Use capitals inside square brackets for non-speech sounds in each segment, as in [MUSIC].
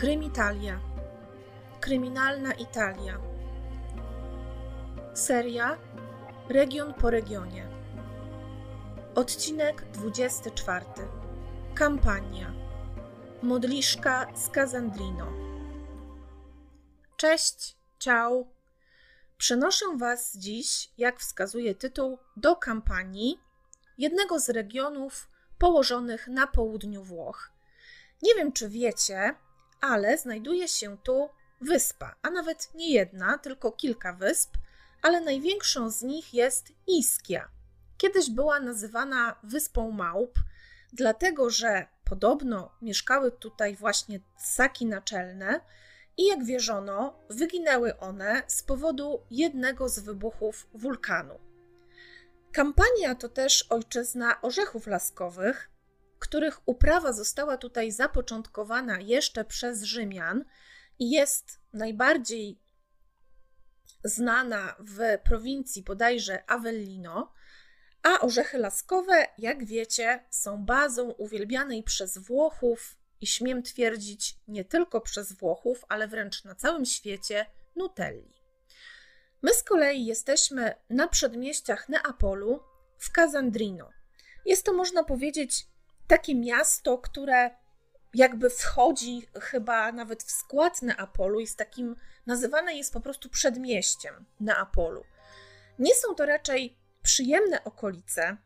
Krymitalia. Kryminalna Italia. Seria Region po regionie. Odcinek 24. Kampania. Modliszka z Kazandrino. Cześć, ciao. Przenoszę Was dziś, jak wskazuje tytuł, do kampanii jednego z regionów położonych na południu Włoch. Nie wiem, czy wiecie, ale znajduje się tu wyspa, a nawet nie jedna, tylko kilka wysp, ale największą z nich jest Ischia. Kiedyś była nazywana Wyspą Małp, dlatego że podobno mieszkały tutaj właśnie ssaki naczelne i jak wierzono, wyginęły one z powodu jednego z wybuchów wulkanu. Kampania to też ojczyzna orzechów laskowych, których uprawa została tutaj zapoczątkowana jeszcze przez Rzymian i jest najbardziej znana w prowincji bodajże Avellino, a orzechy laskowe, jak wiecie, są bazą uwielbianej przez Włochów i śmiem twierdzić nie tylko przez Włochów, ale wręcz na całym świecie Nutelli. My z kolei jesteśmy na przedmieściach Neapolu w Casandrino. Jest to, można powiedzieć, takie miasto, które jakby wchodzi chyba nawet w skład Neapolu, jest takim, nazywane jest po prostu przedmieściem Neapolu. Nie są to raczej przyjemne okolice.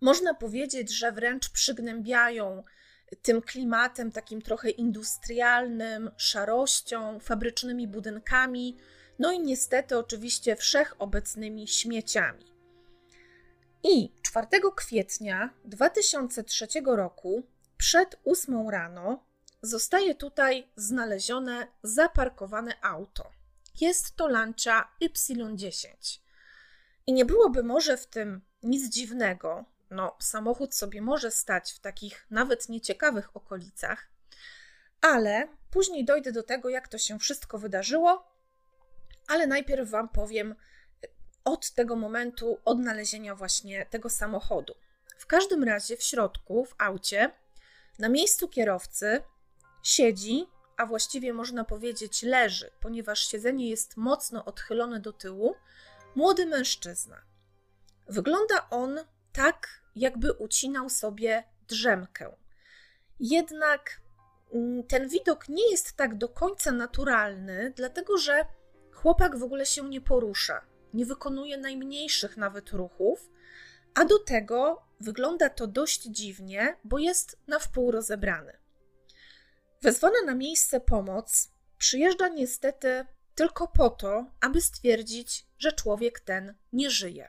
Można powiedzieć, że wręcz przygnębiają tym klimatem takim trochę industrialnym, szarością, fabrycznymi budynkami, no i niestety oczywiście wszechobecnymi śmieciami. I 4 kwietnia 2003 roku, przed 8 rano, zostaje tutaj znalezione zaparkowane auto. Jest to Lancia Y10. I nie byłoby może w tym nic dziwnego. No, samochód sobie może stać w takich nawet nieciekawych okolicach, ale później dojdę do tego, jak to się wszystko wydarzyło. Ale najpierw Wam powiem, od tego momentu odnalezienia właśnie tego samochodu. W każdym razie w środku, w aucie, na miejscu kierowcy siedzi, a właściwie można powiedzieć leży, ponieważ siedzenie jest mocno odchylone do tyłu, młody mężczyzna. Wygląda on tak, jakby ucinał sobie drzemkę. Jednak mm, ten widok nie jest tak do końca naturalny, dlatego że chłopak w ogóle się nie porusza nie wykonuje najmniejszych nawet ruchów, a do tego wygląda to dość dziwnie, bo jest na wpół rozebrany. Wezwana na miejsce pomoc przyjeżdża niestety tylko po to, aby stwierdzić, że człowiek ten nie żyje.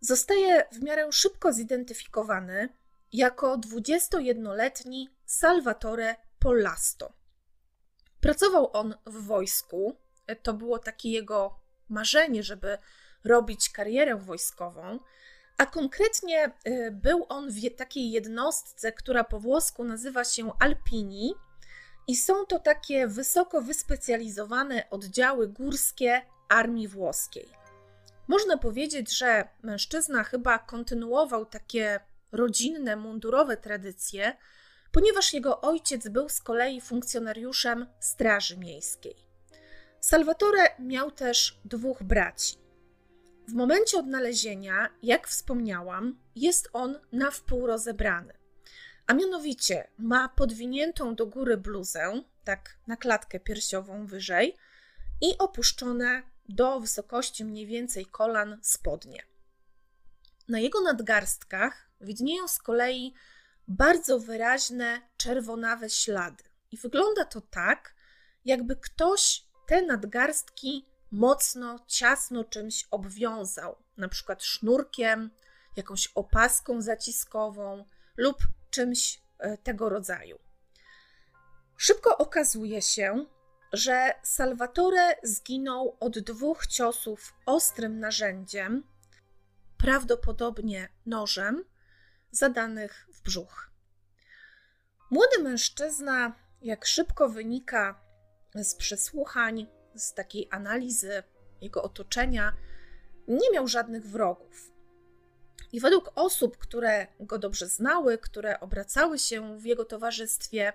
Zostaje w miarę szybko zidentyfikowany jako 21-letni Salvatore Pollasto. Pracował on w wojsku, to było takie jego marzenie, żeby robić karierę wojskową, a konkretnie y, był on w takiej jednostce, która po włosku nazywa się Alpini, i są to takie wysoko wyspecjalizowane oddziały górskie armii włoskiej. Można powiedzieć, że mężczyzna chyba kontynuował takie rodzinne, mundurowe tradycje, ponieważ jego ojciec był z kolei funkcjonariuszem Straży Miejskiej. Salvatore miał też dwóch braci. W momencie odnalezienia, jak wspomniałam, jest on na wpół rozebrany. A mianowicie ma podwiniętą do góry bluzę, tak na klatkę piersiową wyżej, i opuszczone do wysokości mniej więcej kolan spodnie. Na jego nadgarstkach widnieją z kolei bardzo wyraźne czerwonawe ślady. I wygląda to tak, jakby ktoś te nadgarstki mocno, ciasno czymś obwiązał, na przykład sznurkiem, jakąś opaską zaciskową lub czymś e, tego rodzaju. Szybko okazuje się, że Salvatore zginął od dwóch ciosów ostrym narzędziem, prawdopodobnie nożem, zadanych w brzuch. Młody mężczyzna, jak szybko wynika z przesłuchań, z takiej analizy jego otoczenia, nie miał żadnych wrogów. I według osób, które go dobrze znały, które obracały się w jego towarzystwie,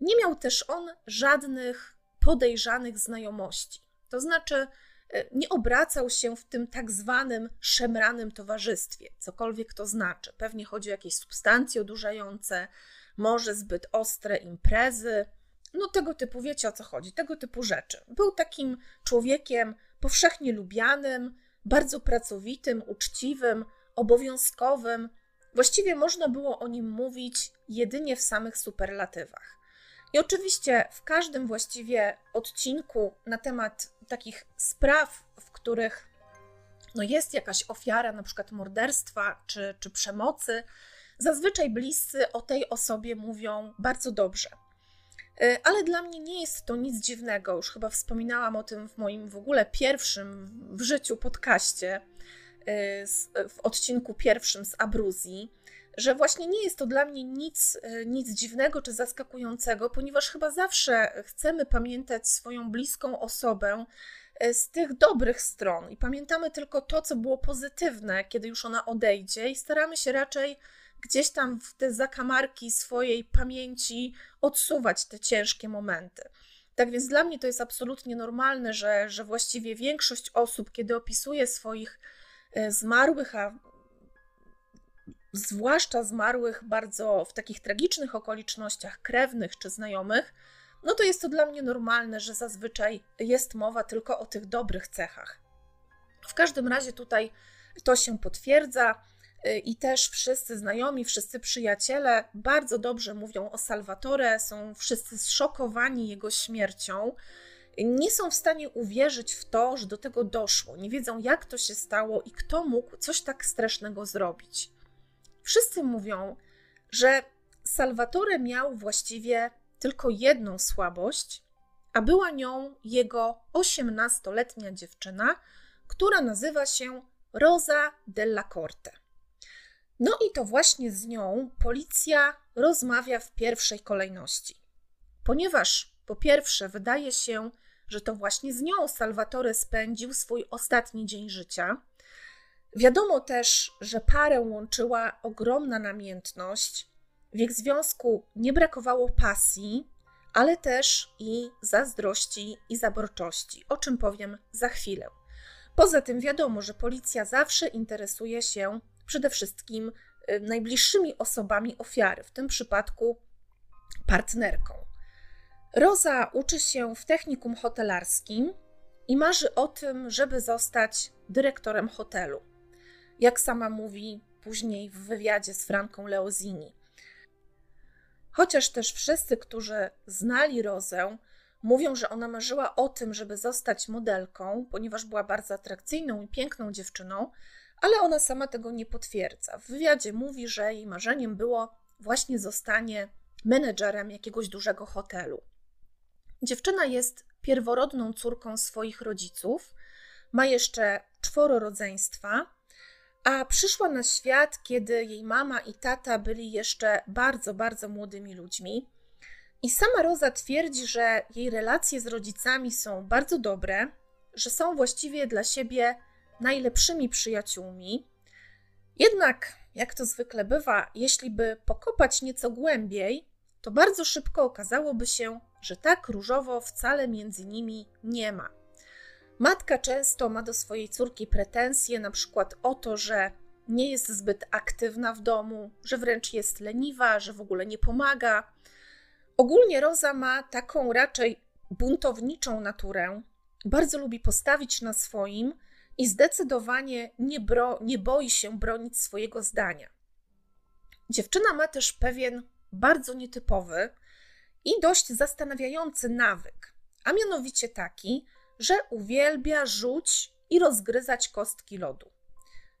Nie miał też on żadnych podejrzanych znajomości. To znaczy, e, nie obracał się w tym tak zwanym szemranym towarzystwie, cokolwiek to znaczy. Pewnie chodzi o jakieś substancje odurzające, może zbyt ostre imprezy, no tego typu, wiecie o co chodzi, tego typu rzeczy. Był takim człowiekiem powszechnie lubianym, bardzo pracowitym, uczciwym, obowiązkowym. Właściwie można było o nim mówić jedynie w samych superlatywach. I oczywiście w każdym właściwie odcinku na temat takich spraw, w których no jest jakaś ofiara, na przykład morderstwa czy, czy przemocy, zazwyczaj bliscy o tej osobie mówią bardzo dobrze. Y, ale dla mnie nie jest to nic dziwnego. Już chyba wspominałam o tym w moim w ogóle pierwszym w życiu podcaście, y, w odcinku pierwszym z Abruzji, że właśnie nie jest to dla mnie nic, nic dziwnego czy zaskakującego, ponieważ chyba zawsze chcemy pamiętać swoją bliską osobę z tych dobrych stron i pamiętamy tylko to, co było pozytywne, kiedy już ona odejdzie, i staramy się raczej gdzieś tam w te zakamarki swojej pamięci odsuwać te ciężkie momenty. Tak więc dla mnie to jest absolutnie normalne, że, że właściwie większość osób, kiedy opisuje swoich e, zmarłych, a zwłaszcza zmarłych bardzo w takich tragicznych okolicznościach krewnych czy znajomych, no to jest to dla mnie normalne, że zazwyczaj jest mowa tylko o tych dobrych cechach. W każdym razie tutaj to się potwierdza. Y, i też wszyscy znajomi, wszyscy przyjaciele bardzo dobrze mówią o Salvatore, są wszyscy zszokowani jego śmiercią. Nie są w stanie uwierzyć w to, że do tego doszło. Nie wiedzą, jak to się stało i kto mógł coś tak strasznego zrobić. Wszyscy mówią, że Salvatore miał właściwie tylko jedną słabość, a była nią jego 18-letnia dziewczyna, która nazywa się Rosa della Corte. No i to właśnie z nią policja rozmawia w pierwszej kolejności. Ponieważ po pierwsze wydaje się, że to właśnie z nią Salvatore spędził swój ostatni dzień życia. Wiadomo też, że parę łączyła ogromna namiętność. W ich związku nie brakowało pasji, ale też i zazdrości i zaborczości, o czym powiem za chwilę. Poza tym wiadomo, że policja zawsze interesuje się przede wszystkim y, najbliższymi osobami ofiary, w tym przypadku partnerką. Roza uczy się w technikum hotelarskim i marzy o tym, żeby zostać dyrektorem hotelu. Jak sama mówi później w wywiadzie z Franką Leozini. Chociaż też wszyscy, którzy znali Rozę, mówią, że ona marzyła o tym, żeby zostać modelką, ponieważ była bardzo atrakcyjną i piękną dziewczyną, ale ona sama tego nie potwierdza. W wywiadzie mówi, że jej marzeniem było właśnie zostanie menedżerem jakiegoś dużego hotelu. Dziewczyna jest pierworodną córką swoich rodziców, ma jeszcze czworo rodzeństwa, a przyszła na świat, kiedy jej mama i tata byli jeszcze bardzo, bardzo młodymi ludźmi. I sama Roza twierdzi, że jej relacje z rodzicami są bardzo dobre, że są właściwie dla siebie najlepszymi przyjaciółmi. Jednak, jak to zwykle bywa, jeśli by pokopać nieco głębiej, to bardzo szybko okazałoby się, że tak różowo wcale między nimi nie ma. Matka często ma do swojej córki pretensje, na przykład o to, że nie jest zbyt aktywna w domu, że wręcz jest leniwa, że w ogóle nie pomaga. Ogólnie Roza ma taką raczej buntowniczą naturę. Bardzo lubi postawić na swoim, i zdecydowanie nie, bro, nie boi się bronić swojego zdania. Dziewczyna ma też pewien bardzo nietypowy i dość zastanawiający nawyk, a mianowicie taki, że uwielbia rzuć i rozgryzać kostki lodu.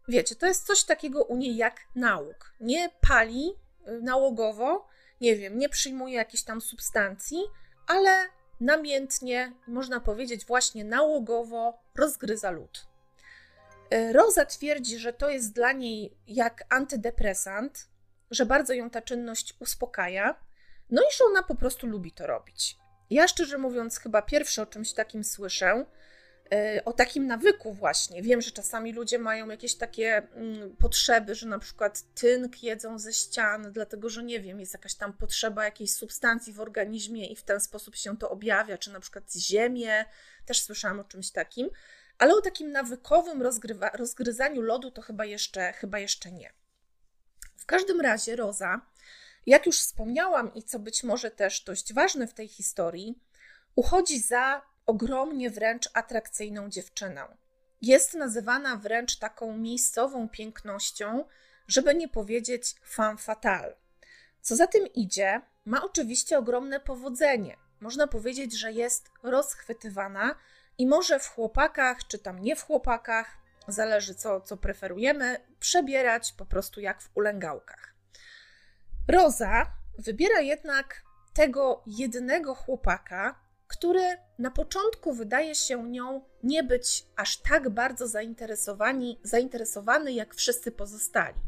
Wiecie, to jest coś takiego u niej jak nauk. Nie pali y, nałogowo, nie wiem, nie przyjmuje jakiejś tam substancji, ale namiętnie, można powiedzieć, właśnie nałogowo rozgryza lód. E, Roza twierdzi, że to jest dla niej jak antydepresant, że bardzo ją ta czynność uspokaja, no i że ona po prostu lubi to robić. Ja szczerze mówiąc, chyba pierwszy o czymś takim słyszę. E, o takim nawyku właśnie. Wiem, że czasami ludzie mają jakieś takie mm, potrzeby, że na przykład tynk jedzą ze ścian, dlatego że nie wiem, jest jakaś tam potrzeba jakiejś substancji w organizmie i w ten sposób się to objawia, czy na przykład ziemię, też słyszałam o czymś takim, ale o takim nawykowym rozgryzaniu lodu to chyba jeszcze, chyba jeszcze nie. W każdym razie Roza, jak już wspomniałam i co być może też dość ważne w tej historii, uchodzi za ogromnie wręcz atrakcyjną dziewczyną. Jest nazywana wręcz taką miejscową pięknością, żeby nie powiedzieć femme fatale. Co za tym idzie, ma oczywiście ogromne powodzenie. Można powiedzieć, że jest rozchwytywana i może w chłopakach, czy tam nie w chłopakach, zależy co, co preferujemy, przebierać po prostu jak w ulęgałkach. Roza wybiera jednak tego jednego chłopaka, który na początku wydaje się nią nie być aż tak bardzo zainteresowani, zainteresowany jak wszyscy pozostali.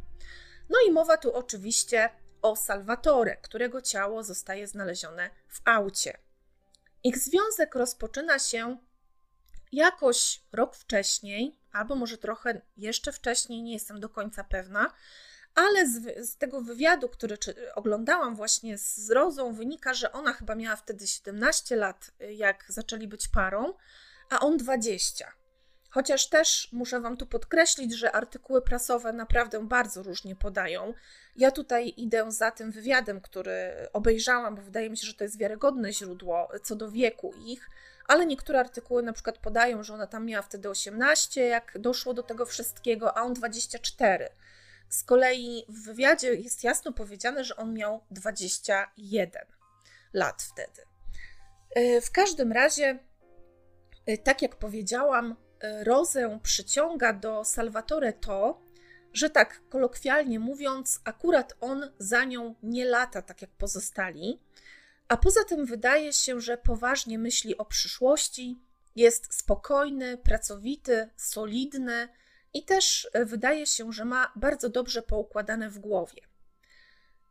No i mowa tu oczywiście o Salvatore, którego ciało zostaje znalezione w aucie. Ich związek rozpoczyna się jakoś rok wcześniej, albo może trochę jeszcze wcześniej, nie jestem do końca pewna, ale z, z tego wywiadu, który czy, oglądałam właśnie z Rozą, wynika, że ona chyba miała wtedy 17 lat, jak zaczęli być parą, a on 20. Chociaż też muszę Wam tu podkreślić, że artykuły prasowe naprawdę bardzo różnie podają. Ja tutaj idę za tym wywiadem, który obejrzałam, bo wydaje mi się, że to jest wiarygodne źródło co do wieku ich, ale niektóre artykuły na przykład podają, że ona tam miała wtedy 18, jak doszło do tego wszystkiego, a on 24. Z kolei w wywiadzie jest jasno powiedziane, że on miał 21 lat wtedy. E, w każdym razie, e, tak jak powiedziałam, e, Rozę przyciąga do Salvatore to, że tak kolokwialnie mówiąc, akurat on za nią nie lata tak jak pozostali, a poza tym wydaje się, że poważnie myśli o przyszłości, jest spokojny, pracowity, solidny i też e, wydaje się, że ma bardzo dobrze poukładane w głowie.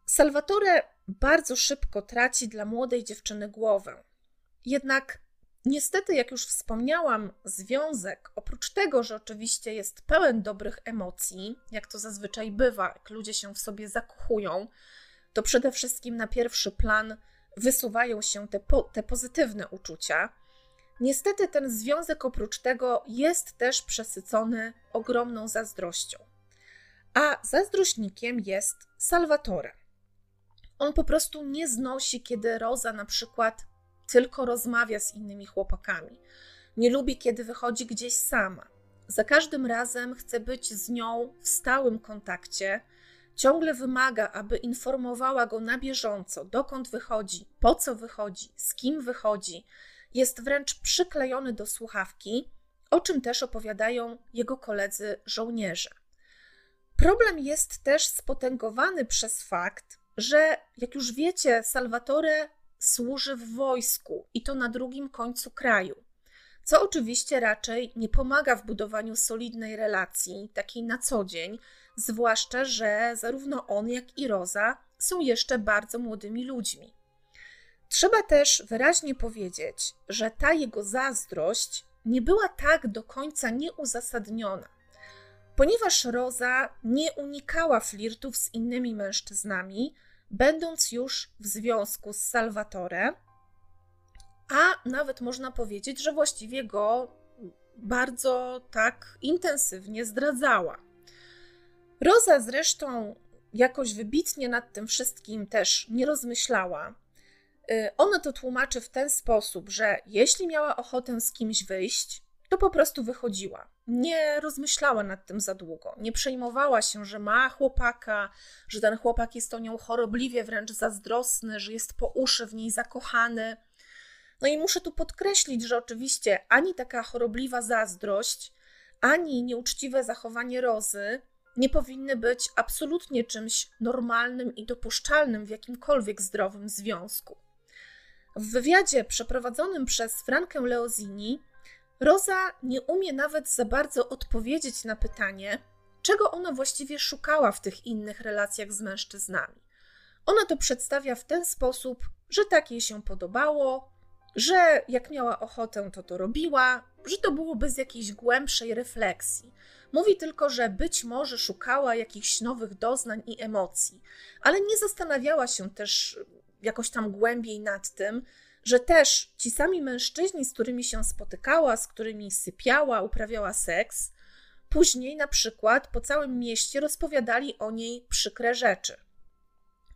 Salvatore bardzo szybko traci dla młodej dziewczyny głowę. Jednak niestety, jak już wspomniałam, związek, oprócz tego, że oczywiście jest pełen dobrych emocji, jak to zazwyczaj bywa, jak ludzie się w sobie zakochują, to przede wszystkim na pierwszy plan wysuwają się te, po, te pozytywne uczucia Niestety ten związek oprócz tego jest też przesycony ogromną zazdrością. A zazdrośnikiem jest Salvatore. On po prostu nie znosi, kiedy Roza na przykład tylko rozmawia z innymi chłopakami. Nie lubi, kiedy wychodzi gdzieś sama. Za każdym razem chce być z nią w stałym kontakcie. Ciągle wymaga, aby informowała go na bieżąco, dokąd wychodzi, po co wychodzi, z kim wychodzi jest wręcz przyklejony do słuchawki, o czym też opowiadają jego koledzy żołnierze. Problem jest też spotęgowany przez fakt, że, jak już wiecie, Salvatore służy w wojsku i to na drugim końcu kraju, co oczywiście raczej nie pomaga w budowaniu solidnej relacji, takiej na co dzień, zwłaszcza, że zarówno on, jak i Roza są jeszcze bardzo młodymi ludźmi. Trzeba też wyraźnie powiedzieć, że ta jego zazdrość nie była tak do końca nieuzasadniona, ponieważ Roza nie unikała flirtów z innymi mężczyznami, będąc już w związku z Salvatore, a nawet można powiedzieć, że właściwie go bardzo tak intensywnie zdradzała. Roza zresztą jakoś wybitnie nad tym wszystkim też nie rozmyślała Y, ona to tłumaczy w ten sposób, że jeśli miała ochotę z kimś wyjść, to po prostu wychodziła. Nie rozmyślała nad tym za długo. Nie przejmowała się, że ma chłopaka, że ten chłopak jest o nią chorobliwie wręcz zazdrosny, że jest po uszy w niej zakochany. No i muszę tu podkreślić, że oczywiście ani taka chorobliwa zazdrość, ani nieuczciwe zachowanie Rozy nie powinny być absolutnie czymś normalnym i dopuszczalnym w jakimkolwiek zdrowym związku. W wywiadzie przeprowadzonym przez Frankę Leozini Rosa nie umie nawet za bardzo odpowiedzieć na pytanie, czego ona właściwie szukała w tych innych relacjach z mężczyznami. Ona to przedstawia w ten sposób, że tak jej się podobało, że jak miała ochotę, to to robiła, że to było bez jakiejś głębszej refleksji. Mówi tylko, że być może szukała jakichś nowych doznań i emocji, ale nie zastanawiała się też jakoś tam głębiej nad tym, że też ci sami mężczyźni, z którymi się spotykała, z którymi sypiała, uprawiała seks, później na przykład po całym mieście rozpowiadali o niej przykre rzeczy.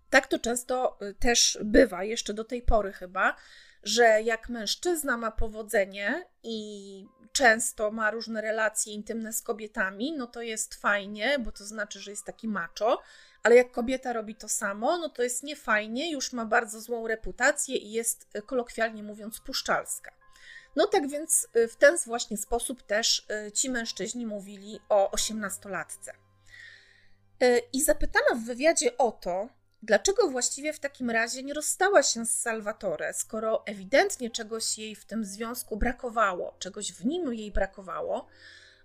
Tak to często y, też bywa, jeszcze do tej pory chyba, że jak mężczyzna ma powodzenie i często ma różne relacje intymne z kobietami, no to jest fajnie, bo to znaczy, że jest taki macho, ale jak kobieta robi to samo, no to jest niefajnie, już ma bardzo złą reputację i jest y, kolokwialnie mówiąc puszczalska. No tak więc y, w ten właśnie sposób też ci mężczyźni mówili o osiemnastolatce. I zapytana w wywiadzie o to, Dlaczego właściwie w takim razie nie rozstała się z Salvatore, skoro ewidentnie czegoś jej w tym związku brakowało, czegoś w nim jej brakowało?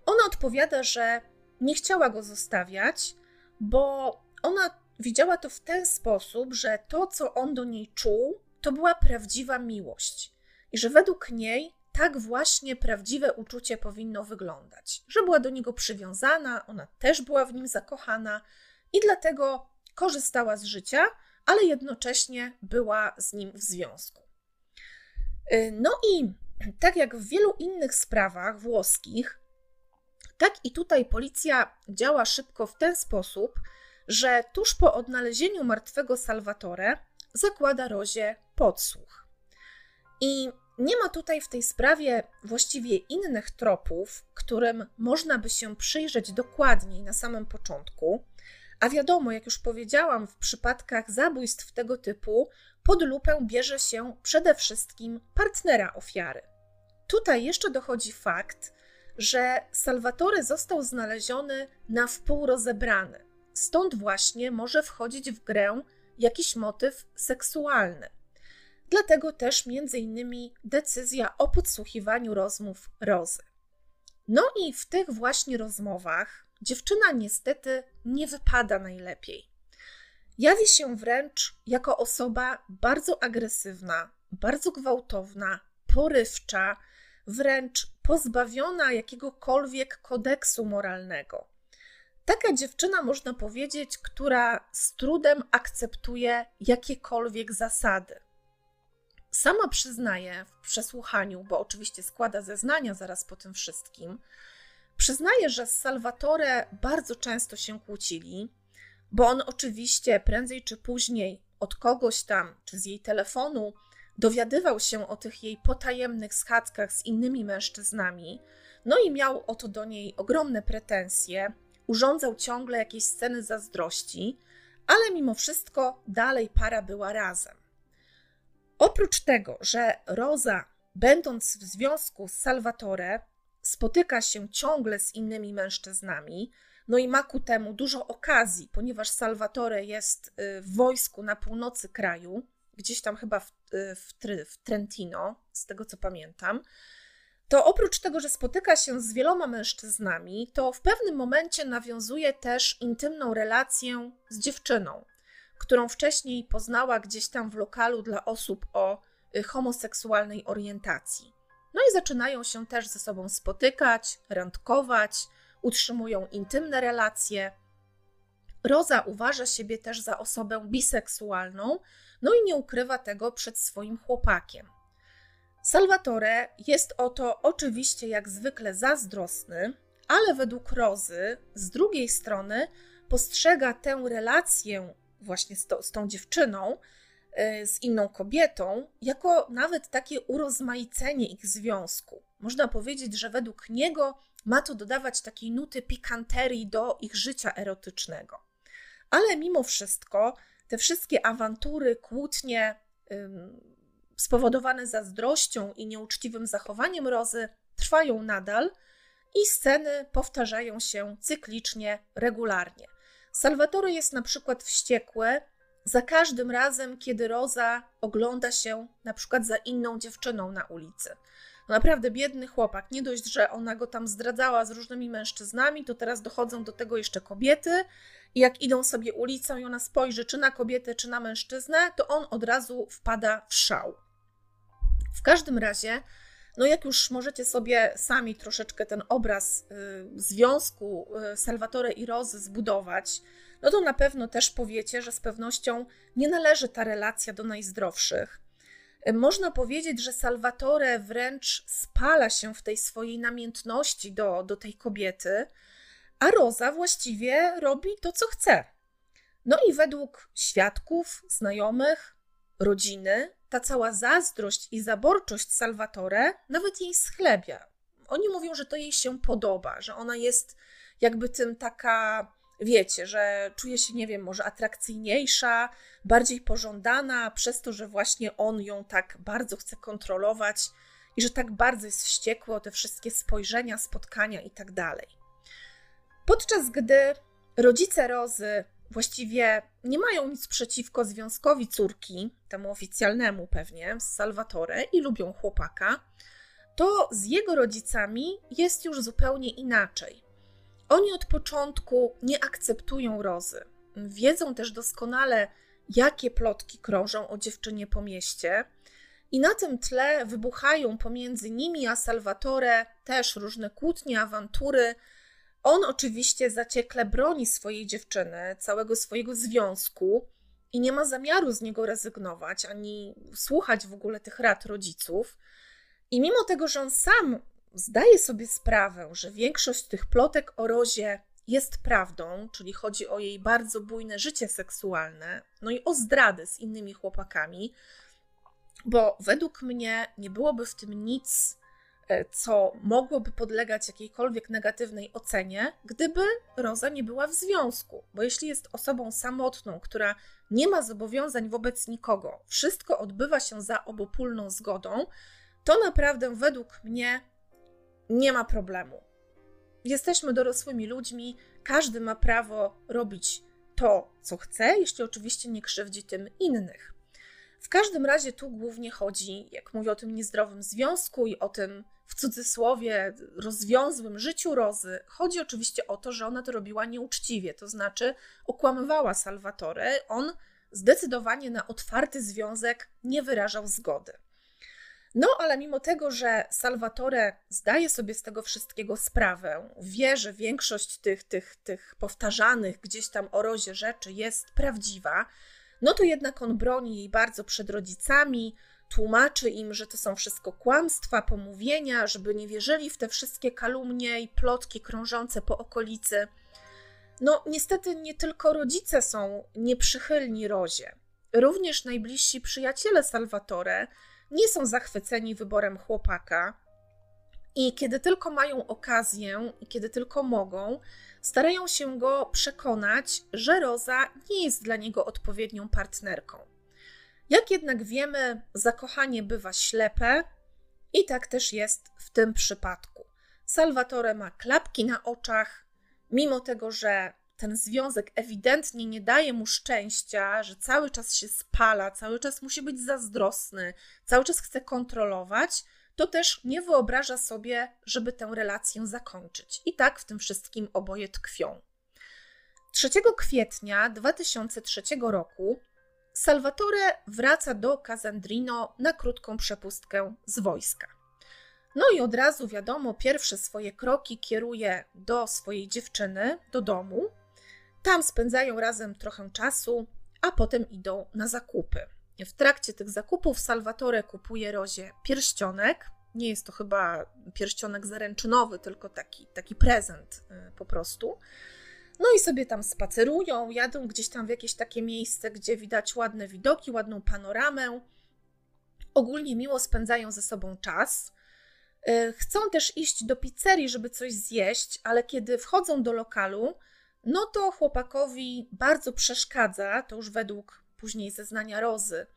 Ona odpowiada, że nie chciała go zostawiać, bo ona widziała to w ten sposób, że to, co on do niej czuł, to była prawdziwa miłość. I że według niej tak właśnie prawdziwe uczucie powinno wyglądać. Że była do niego przywiązana, ona też była w nim zakochana i dlatego korzystała z życia, ale jednocześnie była z nim w związku. Y, no i tak jak w wielu innych sprawach włoskich, tak i tutaj policja działa szybko w ten sposób, że tuż po odnalezieniu martwego Salvatore zakłada Rozie podsłuch. I nie ma tutaj w tej sprawie właściwie innych tropów, którym można by się przyjrzeć dokładniej na samym początku, a wiadomo, jak już powiedziałam, w przypadkach zabójstw tego typu pod lupę bierze się przede wszystkim partnera ofiary. Tutaj jeszcze dochodzi fakt, że Salvatore został znaleziony na wpół rozebrany. Stąd właśnie może wchodzić w grę jakiś motyw seksualny. Dlatego też między innymi decyzja o podsłuchiwaniu rozmów Rozy. No i w tych właśnie rozmowach dziewczyna niestety nie wypada najlepiej. Jawi się wręcz jako osoba bardzo agresywna, bardzo gwałtowna, porywcza, wręcz pozbawiona jakiegokolwiek kodeksu moralnego. Taka dziewczyna, można powiedzieć, która z trudem akceptuje jakiekolwiek zasady. Sama przyznaje w przesłuchaniu, bo oczywiście składa zeznania zaraz po tym wszystkim, Przyznaję, że z Salvatore bardzo często się kłócili, bo on oczywiście prędzej czy później od kogoś tam, czy z jej telefonu, dowiadywał się o tych jej potajemnych schadzkach z innymi mężczyznami, no i miał oto do niej ogromne pretensje, urządzał ciągle jakieś sceny zazdrości, ale mimo wszystko dalej para była razem. Oprócz tego, że Rosa, będąc w związku z Salvatore, spotyka się ciągle z innymi mężczyznami, no i ma ku temu dużo okazji, ponieważ Salvatore jest y, w wojsku na północy kraju, gdzieś tam chyba w, y, w, w Trentino, z tego co pamiętam. To oprócz tego, że spotyka się z wieloma mężczyznami, to w pewnym momencie nawiązuje też intymną relację z dziewczyną, którą wcześniej poznała gdzieś tam w lokalu dla osób o y, homoseksualnej orientacji. No i zaczynają się też ze sobą spotykać, randkować, utrzymują intymne relacje. Roza uważa siebie też za osobę biseksualną, no i nie ukrywa tego przed swoim chłopakiem. Salvatore jest o to oczywiście jak zwykle zazdrosny, ale według Rozy z drugiej strony postrzega tę relację właśnie z, to, z tą dziewczyną z inną kobietą, jako nawet takie urozmaicenie ich związku. Można powiedzieć, że według niego ma to dodawać takiej nuty pikanterii do ich życia erotycznego. Ale mimo wszystko te wszystkie awantury, kłótnie ym, spowodowane zazdrością i nieuczciwym zachowaniem Rozy trwają nadal i sceny powtarzają się cyklicznie, regularnie. Salvatore jest na przykład wściekły, za każdym razem, kiedy Roza ogląda się na przykład za inną dziewczyną na ulicy. No naprawdę biedny chłopak. Nie dość, że ona go tam zdradzała z różnymi mężczyznami, to teraz dochodzą do tego jeszcze kobiety. I jak idą sobie ulicą i ona spojrzy czy na kobietę, czy na mężczyznę, to on od razu wpada w szał. W każdym razie, no jak już możecie sobie sami troszeczkę ten obraz y, związku y, Salvatore i Rozy zbudować, no to na pewno też powiecie, że z pewnością nie należy ta relacja do najzdrowszych. Można powiedzieć, że Salvatore wręcz spala się w tej swojej namiętności do, do tej kobiety, a Roza właściwie robi to, co chce. No i według świadków, znajomych, rodziny, ta cała zazdrość i zaborczość Salvatore nawet jej schlebia. Oni mówią, że to jej się podoba, że ona jest jakby tym taka, wiecie, że czuje się, nie wiem, może atrakcyjniejsza, bardziej pożądana, przez to, że właśnie on ją tak bardzo chce kontrolować i że tak bardzo jest wściekły o te wszystkie spojrzenia, spotkania i tak dalej. Podczas gdy rodzice Rozy właściwie nie mają nic przeciwko związkowi córki, temu oficjalnemu pewnie, z Salvatore i lubią chłopaka, to z jego rodzicami jest już zupełnie inaczej. Oni od początku nie akceptują Rozy. Wiedzą też doskonale, jakie plotki krążą o dziewczynie po mieście. I na tym tle wybuchają pomiędzy nimi a Salvatore też różne kłótnie, awantury, on oczywiście zaciekle broni swojej dziewczyny, całego swojego związku i nie ma zamiaru z niego rezygnować, ani słuchać w ogóle tych rad rodziców. I mimo tego, że on sam zdaje sobie sprawę, że większość tych plotek o Rozie jest prawdą, czyli chodzi o jej bardzo bujne życie seksualne, no i o zdradę z innymi chłopakami, bo według mnie nie byłoby w tym nic E, co mogłoby podlegać jakiejkolwiek negatywnej ocenie, gdyby Roza nie była w związku. Bo jeśli jest osobą samotną, która nie ma zobowiązań wobec nikogo, wszystko odbywa się za obopólną zgodą, to naprawdę według mnie nie ma problemu. Jesteśmy dorosłymi ludźmi, każdy ma prawo robić to, co chce, jeśli oczywiście nie krzywdzi tym innych. W każdym razie tu głównie chodzi, jak mówię o tym niezdrowym związku i o tym w cudzysłowie rozwiązłym życiu Rozy, chodzi oczywiście o to, że ona to robiła nieuczciwie, to znaczy okłamywała Salvatore. On zdecydowanie na otwarty związek nie wyrażał zgody. No, ale mimo tego, że Salvatore zdaje sobie z tego wszystkiego sprawę, wie, że większość tych, tych, tych powtarzanych gdzieś tam o Rozie rzeczy jest prawdziwa, no to jednak on broni jej bardzo przed rodzicami, tłumaczy im, że to są wszystko kłamstwa, pomówienia, żeby nie wierzyli w te wszystkie kalumnie i plotki krążące po okolicy. No, niestety nie tylko rodzice są nieprzychylni Rozie. Również najbliżsi przyjaciele Salvatore nie są zachwyceni wyborem chłopaka i kiedy tylko mają okazję i kiedy tylko mogą, starają się go przekonać, że Roza nie jest dla niego odpowiednią partnerką. Jak jednak wiemy, zakochanie bywa ślepe i tak też jest w tym przypadku. Salvatore ma klapki na oczach, mimo tego, że ten związek ewidentnie nie daje mu szczęścia, że cały czas się spala, cały czas musi być zazdrosny, cały czas chce kontrolować, to też nie wyobraża sobie, żeby tę relację zakończyć. I tak w tym wszystkim oboje tkwią. 3 kwietnia 2003 roku Salvatore wraca do Casandrino na krótką przepustkę z wojska. No i od razu wiadomo, pierwsze swoje kroki kieruje do swojej dziewczyny, do domu. Tam spędzają razem trochę czasu, a potem idą na zakupy. W trakcie tych zakupów Salvatore kupuje Rozie pierścionek. Nie jest to chyba pierścionek zaręczynowy, tylko taki, taki prezent y, po prostu. No i sobie tam spacerują, jadą gdzieś tam w jakieś takie miejsce, gdzie widać ładne widoki, ładną panoramę. Ogólnie miło spędzają ze sobą czas. Y, chcą też iść do pizzerii, żeby coś zjeść, ale kiedy wchodzą do lokalu, no to chłopakowi bardzo przeszkadza, to już według później zeznania Rozy,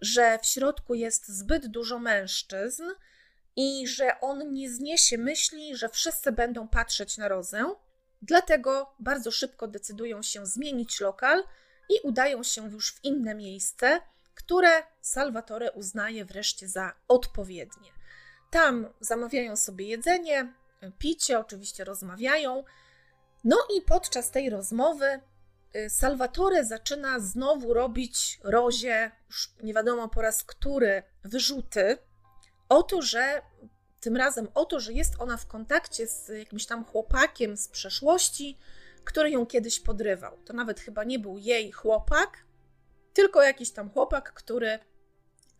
że w środku jest zbyt dużo mężczyzn i że on nie zniesie myśli, że wszyscy będą patrzeć na Rozę, Dlatego bardzo szybko decydują się zmienić lokal i udają się już w inne miejsce, które Salvatore uznaje wreszcie za odpowiednie. Tam zamawiają sobie jedzenie, picie, oczywiście rozmawiają. No i podczas tej rozmowy y, Salvatore zaczyna znowu robić Rozie, już nie wiadomo po raz który, wyrzuty. o to, że tym razem o to, że jest ona w kontakcie z jakimś tam chłopakiem z przeszłości, który ją kiedyś podrywał. To nawet chyba nie był jej chłopak, tylko jakiś tam chłopak, który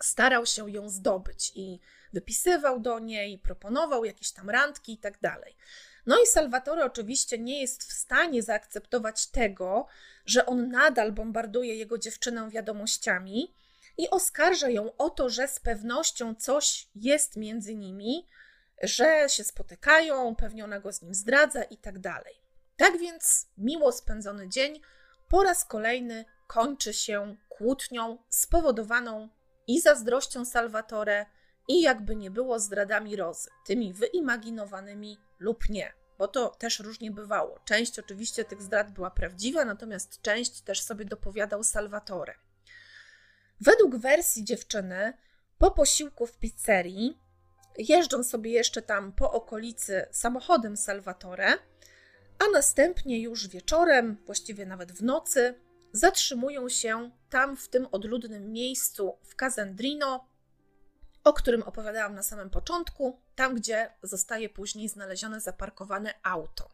starał się ją zdobyć i wypisywał do niej, proponował jakieś tam randki i tak dalej. No i Salvatore oczywiście nie jest w stanie zaakceptować tego, że on nadal bombarduje jego dziewczynę wiadomościami i oskarża ją o to, że z pewnością coś jest między nimi, że się spotykają, pewnie ona go z nim zdradza i tak dalej. Tak więc miło spędzony dzień po raz kolejny kończy się kłótnią spowodowaną i zazdrością Salvatore, i jakby nie było zdradami Rozy, tymi wyimaginowanymi lub nie, bo to też różnie bywało. Część oczywiście tych zdrad była prawdziwa, natomiast część też sobie dopowiadał Salvatore. Według wersji dziewczyny, po posiłku w pizzerii, jeżdżą sobie jeszcze tam po okolicy samochodem Salvatore, a następnie już wieczorem, właściwie nawet w nocy, zatrzymują się tam w tym odludnym miejscu w Casandrino, o którym opowiadałam na samym początku, tam gdzie zostaje później znalezione zaparkowane auto.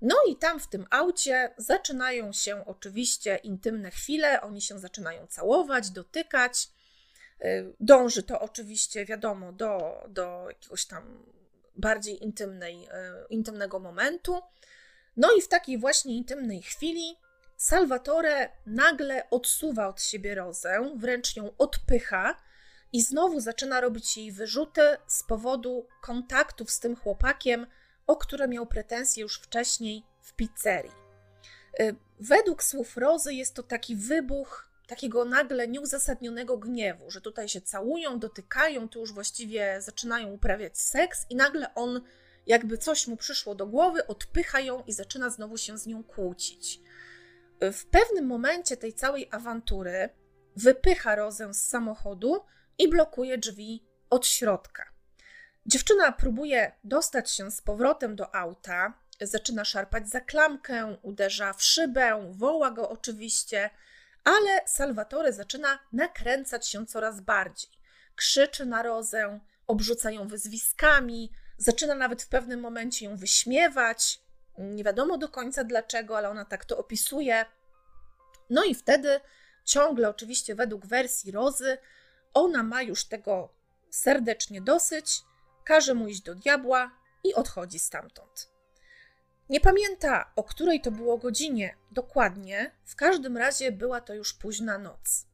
No i tam w tym aucie zaczynają się oczywiście intymne chwile, oni się zaczynają całować, dotykać. Y, dąży to oczywiście, wiadomo, do, do jakiegoś tam bardziej intymnej, y, intymnego momentu. No i w takiej właśnie intymnej chwili Salvatore nagle odsuwa od siebie Rozę, wręcz ją odpycha i znowu zaczyna robić jej wyrzuty z powodu kontaktów z tym chłopakiem, o które miał pretensje już wcześniej w pizzerii. Y, według słów Rozy jest to taki wybuch takiego nagle nieuzasadnionego gniewu, że tutaj się całują, dotykają, tu już właściwie zaczynają uprawiać seks i nagle on, jakby coś mu przyszło do głowy, odpycha ją i zaczyna znowu się z nią kłócić. Y, w pewnym momencie tej całej awantury wypycha Rozę z samochodu i blokuje drzwi od środka. Dziewczyna próbuje dostać się z powrotem do auta, zaczyna szarpać za klamkę, uderza w szybę, woła go oczywiście, ale Salvatore zaczyna nakręcać się coraz bardziej. Krzyczy na Rozę, obrzuca ją wyzwiskami, zaczyna nawet w pewnym momencie ją wyśmiewać. Nie wiadomo do końca dlaczego, ale ona tak to opisuje. No i wtedy, ciągle oczywiście według wersji Rozy, ona ma już tego serdecznie dosyć, każe mu iść do diabła i odchodzi stamtąd. Nie pamięta, o której to było godzinie dokładnie, w każdym razie była to już późna noc.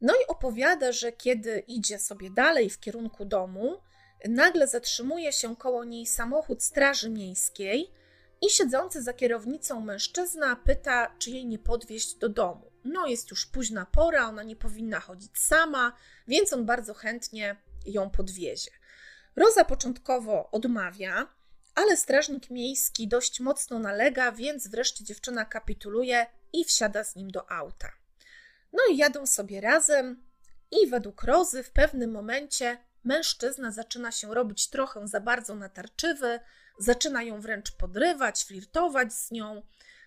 No i opowiada, że kiedy idzie sobie dalej w kierunku domu, nagle zatrzymuje się koło niej samochód Straży Miejskiej i siedzący za kierownicą mężczyzna pyta, czy jej nie podwieźć do domu. No, jest już późna pora, ona nie powinna chodzić sama, więc on bardzo chętnie ją podwiezie. Roza początkowo odmawia, ale strażnik miejski dość mocno nalega, więc wreszcie dziewczyna kapituluje i wsiada z nim do auta. No i jadą sobie razem, i według Rozy w pewnym momencie mężczyzna zaczyna się robić trochę za bardzo natarczywy, zaczyna ją wręcz podrywać, flirtować z nią.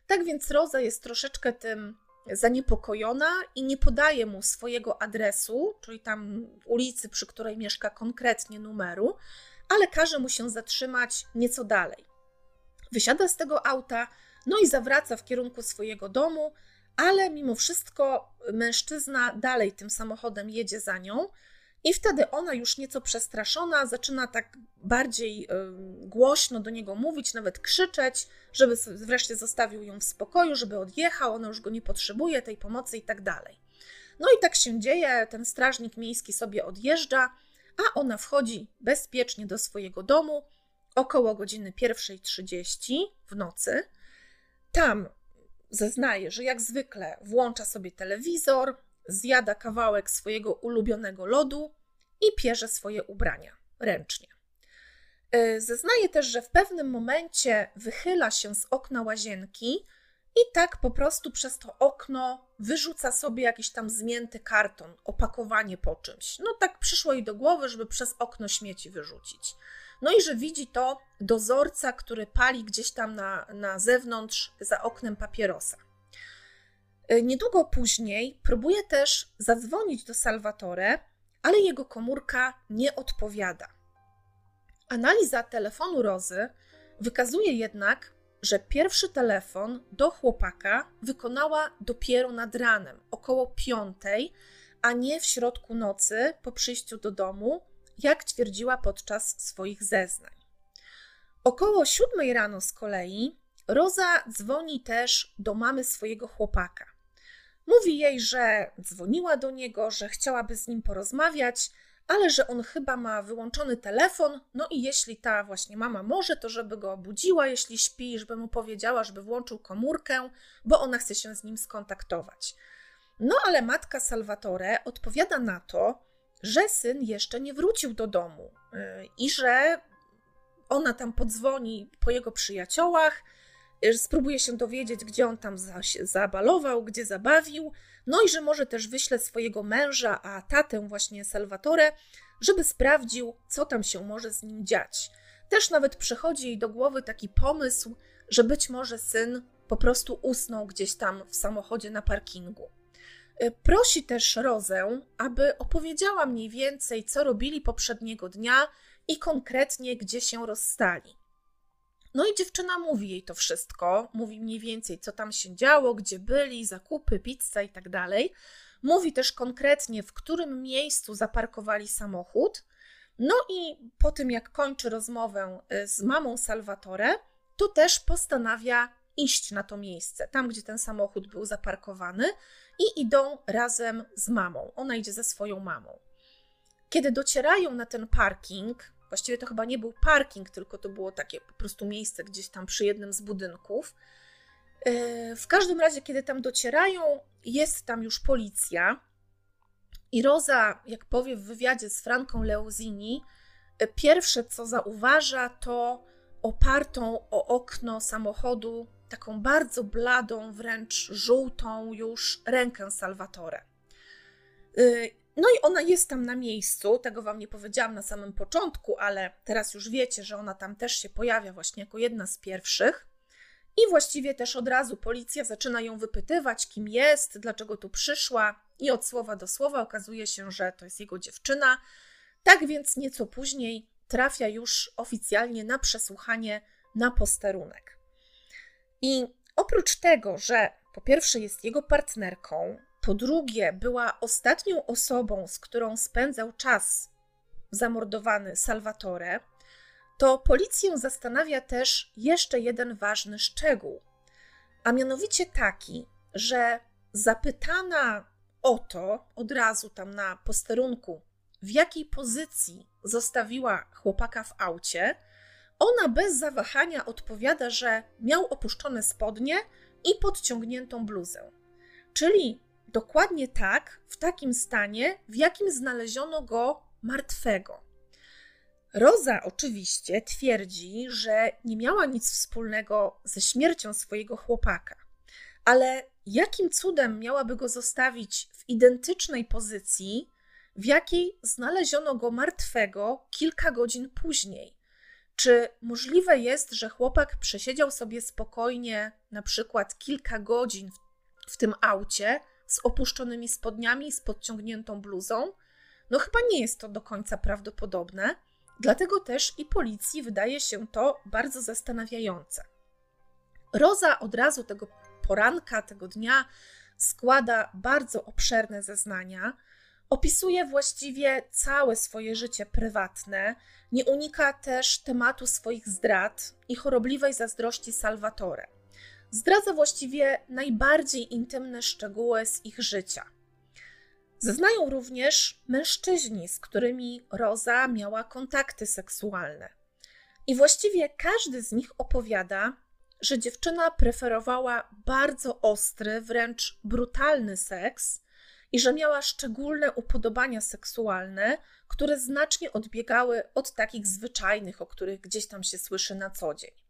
Tak więc Roza jest troszeczkę tym zaniepokojona i nie podaje mu swojego adresu, czyli tam ulicy, przy której mieszka konkretnie numeru, ale każe mu się zatrzymać nieco dalej. Wysiada z tego auta, no i zawraca w kierunku swojego domu, ale mimo wszystko mężczyzna dalej tym samochodem jedzie za nią. I wtedy ona już nieco przestraszona zaczyna tak bardziej głośno do niego mówić, nawet krzyczeć, żeby wreszcie zostawił ją w spokoju, żeby odjechał, ona już go nie potrzebuje, tej pomocy i tak dalej. No i tak się dzieje, ten strażnik miejski sobie odjeżdża, a ona wchodzi bezpiecznie do swojego domu około godziny 1.30 w nocy. Tam zeznaje, że jak zwykle włącza sobie telewizor, zjada kawałek swojego ulubionego lodu i pierze swoje ubrania ręcznie. Y, zeznaje też, że w pewnym momencie wychyla się z okna łazienki i tak po prostu przez to okno wyrzuca sobie jakiś tam zmięty karton, opakowanie po czymś. No tak przyszło jej do głowy, żeby przez okno śmieci wyrzucić. No i że widzi to dozorca, który pali gdzieś tam na, na zewnątrz za oknem papierosa. Y, niedługo później próbuje też zadzwonić do Salvatore, ale jego komórka nie odpowiada. Analiza telefonu Rozy wykazuje jednak, że pierwszy telefon do chłopaka wykonała dopiero nad ranem, około piątej, a nie w środku nocy po przyjściu do domu, jak twierdziła podczas swoich zeznań. Około siódmej rano z kolei Roza dzwoni też do mamy swojego chłopaka. Mówi jej, że dzwoniła do niego, że chciałaby z nim porozmawiać, ale że on chyba ma wyłączony telefon, no i jeśli ta właśnie mama może, to żeby go obudziła, jeśli śpi, żeby mu powiedziała, żeby włączył komórkę, bo ona chce się z nim skontaktować. No ale matka Salvatore odpowiada na to, że syn jeszcze nie wrócił do domu yy, i że ona tam podzwoni po jego przyjaciołach, spróbuje się dowiedzieć, gdzie on tam zabalował, gdzie zabawił, no i że może też wyśle swojego męża, a tatę właśnie Salvatore, żeby sprawdził, co tam się może z nim dziać. Też nawet przychodzi jej do głowy taki pomysł, że być może syn po prostu usnął gdzieś tam w samochodzie na parkingu. Y, prosi też Rozę, aby opowiedziała mniej więcej, co robili poprzedniego dnia i konkretnie, gdzie się rozstali. No i dziewczyna mówi jej to wszystko, mówi mniej więcej, co tam się działo, gdzie byli, zakupy, pizza i tak dalej. Mówi też konkretnie, w którym miejscu zaparkowali samochód. No i po tym, jak kończy rozmowę y, z mamą Salvatore, to też postanawia iść na to miejsce, tam gdzie ten samochód był zaparkowany, i idą razem z mamą. Ona idzie ze swoją mamą. Kiedy docierają na ten parking, Właściwie to chyba nie był parking, tylko to było takie po prostu miejsce gdzieś tam przy jednym z budynków. E, w każdym razie, kiedy tam docierają, jest tam już policja. I Roza, jak powie w wywiadzie z Franką Leuzini, e, pierwsze co zauważa, to opartą o okno samochodu, taką bardzo bladą, wręcz żółtą już rękę Salvatore. No i ona jest tam na miejscu, tego wam nie powiedziałam na samym początku, ale teraz już wiecie, że ona tam też się pojawia właśnie jako jedna z pierwszych. I właściwie też od razu policja zaczyna ją wypytywać, kim jest, dlaczego tu przyszła, i od słowa do słowa okazuje się, że to jest jego dziewczyna. Tak więc nieco później trafia już oficjalnie na przesłuchanie na posterunek. I oprócz tego, że po pierwsze jest jego partnerką, po drugie, była ostatnią osobą, z którą spędzał czas zamordowany Salvatore, to policję zastanawia też jeszcze jeden ważny szczegół, a mianowicie taki, że zapytana o to od razu tam na posterunku, w jakiej pozycji zostawiła chłopaka w aucie, ona bez zawahania odpowiada, że miał opuszczone spodnie i podciągniętą bluzę. Czyli dokładnie tak, w takim stanie, w jakim znaleziono go martwego. Roza oczywiście twierdzi, że nie miała nic wspólnego ze śmiercią swojego chłopaka, ale jakim cudem miałaby go zostawić w identycznej pozycji, w jakiej znaleziono go martwego kilka godzin później? Czy możliwe jest, że chłopak przesiedział sobie spokojnie na przykład kilka godzin w, w tym aucie, z opuszczonymi spodniami i z podciągniętą bluzą? No chyba nie jest to do końca prawdopodobne, dlatego też i policji wydaje się to bardzo zastanawiające. Roza od razu tego poranka, tego dnia składa bardzo obszerne zeznania, opisuje właściwie całe swoje życie prywatne, nie unika też tematu swoich zdrad i chorobliwej zazdrości Salvatore zdradza właściwie najbardziej intymne szczegóły z ich życia. Zeznają również mężczyźni, z którymi Roza miała kontakty seksualne. I właściwie każdy z nich opowiada, że dziewczyna preferowała bardzo ostry, wręcz brutalny seks i że miała szczególne upodobania seksualne, które znacznie odbiegały od takich zwyczajnych, o których gdzieś tam się słyszy na co dzień.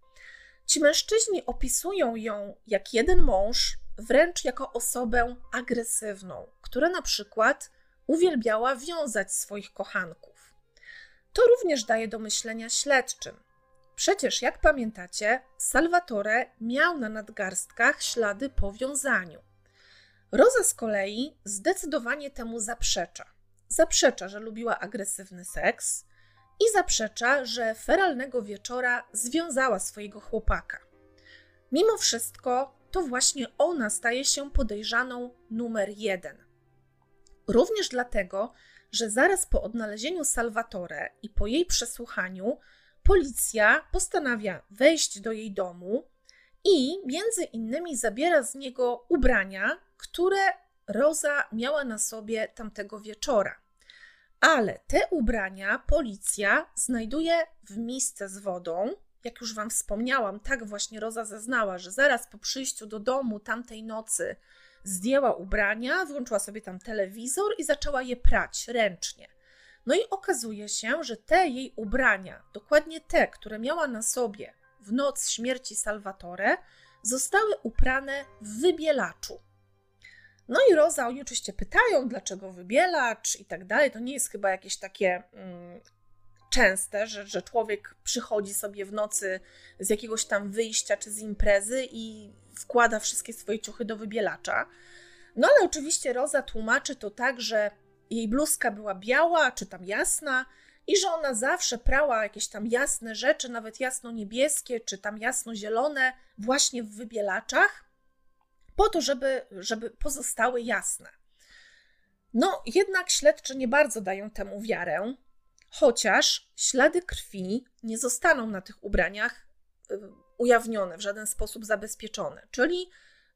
Ci mężczyźni opisują ją jak jeden mąż, wręcz jako osobę agresywną, która na przykład uwielbiała wiązać swoich kochanków. To również daje do myślenia śledczym. Przecież, jak pamiętacie, Salvatore miał na nadgarstkach ślady po wiązaniu. Roza z kolei zdecydowanie temu zaprzecza. zaprzecza, że lubiła agresywny seks i zaprzecza, że feralnego wieczora związała swojego chłopaka. Mimo wszystko, to właśnie ona staje się podejrzaną numer jeden. Również dlatego, że zaraz po odnalezieniu Salvatore i po jej przesłuchaniu, policja postanawia wejść do jej domu i między innymi zabiera z niego ubrania, które Roza miała na sobie tamtego wieczora. Ale te ubrania policja znajduje w misce z wodą. Jak już Wam wspomniałam, tak właśnie Roza zeznała, że zaraz po przyjściu do domu tamtej nocy zdjęła ubrania, włączyła sobie tam telewizor i zaczęła je prać ręcznie. No i okazuje się, że te jej ubrania, dokładnie te, które miała na sobie w noc śmierci Salvatore, zostały uprane w wybielaczu. No i Roza, oni oczywiście pytają, dlaczego wybielacz i tak dalej. To nie jest chyba jakieś takie mm, częste, że, że człowiek przychodzi sobie w nocy z jakiegoś tam wyjścia czy z imprezy i wkłada wszystkie swoje ciuchy do wybielacza. No ale oczywiście Roza tłumaczy to tak, że jej bluzka była biała czy tam jasna i że ona zawsze prała jakieś tam jasne rzeczy, nawet jasno-niebieskie czy tam jasno-zielone, właśnie w wybielaczach, po to, żeby, żeby pozostały jasne. No, jednak śledczy nie bardzo dają temu wiarę, chociaż ślady krwi nie zostaną na tych ubraniach y, ujawnione, w żaden sposób zabezpieczone. Czyli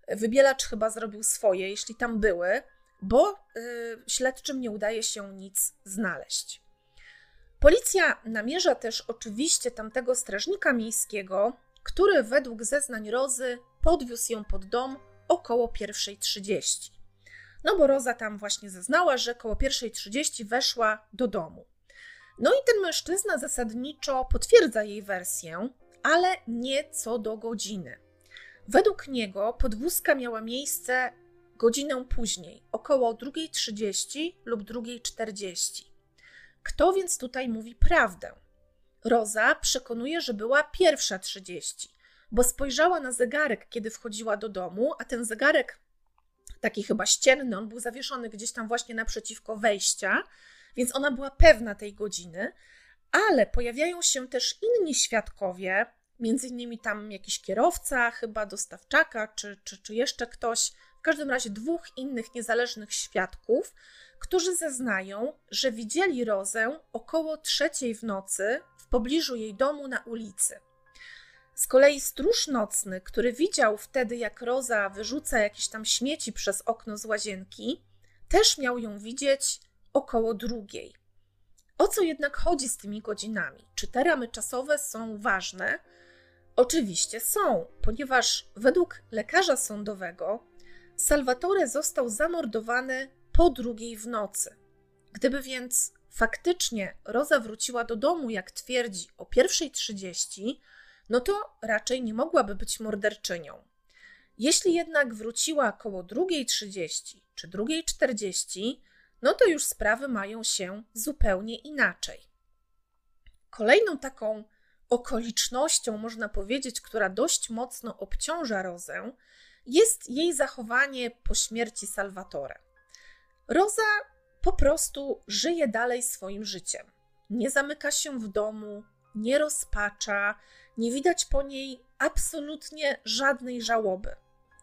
wybielacz chyba zrobił swoje, jeśli tam były, bo y, śledczym nie udaje się nic znaleźć. Policja namierza też oczywiście tamtego strażnika miejskiego, który według zeznań Rozy podwiózł ją pod dom około 1.30. No bo Roza tam właśnie zeznała, że około 1.30 weszła do domu. No i ten mężczyzna zasadniczo potwierdza jej wersję, ale nie co do godziny. Według niego podwózka miała miejsce godzinę później, około 2.30 lub 2.40. Kto więc tutaj mówi prawdę? Roza przekonuje, że była pierwsza 30, bo spojrzała na zegarek, kiedy wchodziła do domu, a ten zegarek, taki chyba ścienny, on był zawieszony gdzieś tam właśnie naprzeciwko wejścia, więc ona była pewna tej godziny, ale pojawiają się też inni świadkowie, między innymi tam jakiś kierowca, chyba dostawczaka, czy, czy, czy jeszcze ktoś, w każdym razie dwóch innych niezależnych świadków, którzy zeznają, że widzieli Rozę około trzeciej w nocy w pobliżu jej domu na ulicy. Z kolei stróż nocny, który widział wtedy, jak Roza wyrzuca jakieś tam śmieci przez okno z łazienki, też miał ją widzieć około drugiej. O co jednak chodzi z tymi godzinami? Czy te ramy czasowe są ważne? Oczywiście są, ponieważ według lekarza sądowego Salvatore został zamordowany po drugiej w nocy. Gdyby więc faktycznie Roza wróciła do domu, jak twierdzi, o 1.30, no to raczej nie mogłaby być morderczynią. Jeśli jednak wróciła około 2.30 czy 2.40, no to już sprawy mają się zupełnie inaczej. Kolejną taką okolicznością, można powiedzieć, która dość mocno obciąża Rozę, jest jej zachowanie po śmierci Salvatore. Roza po prostu żyje dalej swoim życiem. Nie zamyka się w domu, nie rozpacza, nie widać po niej absolutnie żadnej żałoby.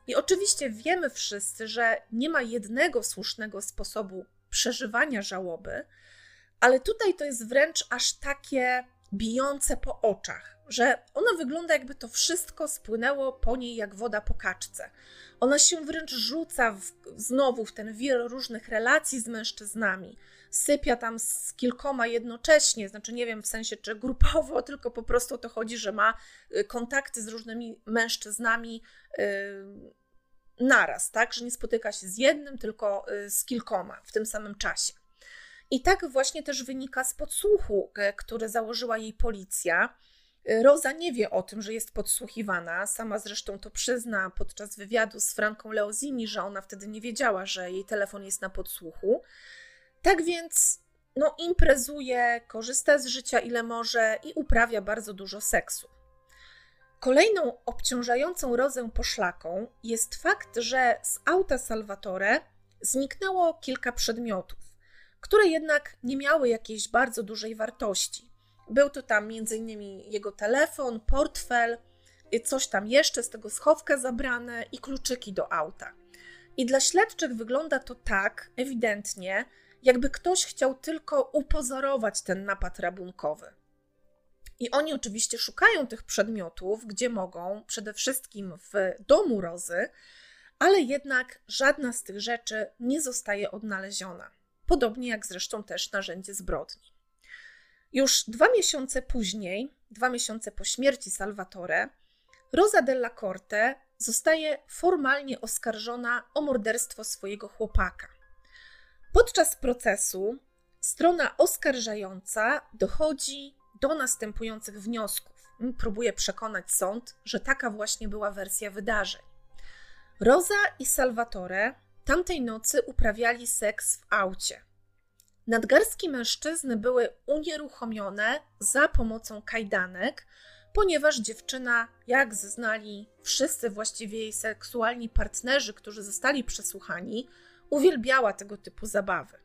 I oczywiście wiemy wszyscy, że nie ma jednego słusznego sposobu przeżywania żałoby, ale tutaj to jest wręcz aż takie bijące po oczach, że ona wygląda jakby to wszystko spłynęło po niej jak woda po kaczce. Ona się wręcz rzuca w, znowu w ten wir różnych relacji z mężczyznami. Sypia tam z kilkoma jednocześnie, znaczy nie wiem w sensie czy grupowo, [LAUGHS] tylko po prostu o to chodzi, że ma y, kontakty z różnymi mężczyznami yy, naraz, tak? Że nie spotyka się z jednym, tylko y, z kilkoma w tym samym czasie. I tak właśnie też wynika z podsłuchu, e, który założyła jej policja. Roza nie wie o tym, że jest podsłuchiwana. Sama zresztą to przyzna podczas wywiadu z Franką Leozini, że ona wtedy nie wiedziała, że jej telefon jest na podsłuchu. Tak więc no, imprezuje, korzysta z życia ile może i uprawia bardzo dużo seksu. Kolejną obciążającą Rozę poszlaką jest fakt, że z auta Salvatore zniknęło kilka przedmiotów. które jednak nie miały jakiejś bardzo dużej wartości. Był to tam m.in. jego telefon, portfel, coś tam jeszcze z tego schowka zabrane i kluczyki do auta. I dla śledczych wygląda to tak, ewidentnie, jakby ktoś chciał tylko upozorować ten napad rabunkowy. I oni oczywiście szukają tych przedmiotów, gdzie mogą, przede wszystkim w domu Rozy, ale jednak żadna z tych rzeczy nie zostaje odnaleziona. Podobnie jak zresztą też narzędzie zbrodni. Już dwa miesiące później, dwa miesiące po śmierci Salvatore, Rosa della Corte zostaje formalnie oskarżona o morderstwo swojego chłopaka. Podczas procesu strona oskarżająca dochodzi do następujących wniosków. Próbuje przekonać sąd, że taka właśnie była wersja wydarzeń. Rosa i Salvatore tamtej nocy uprawiali seks w aucie. Nadgarstki mężczyzny były unieruchomione za pomocą kajdanek, ponieważ dziewczyna, jak zeznali wszyscy właściwie jej seksualni partnerzy, którzy zostali przesłuchani, uwielbiała tego typu zabawy.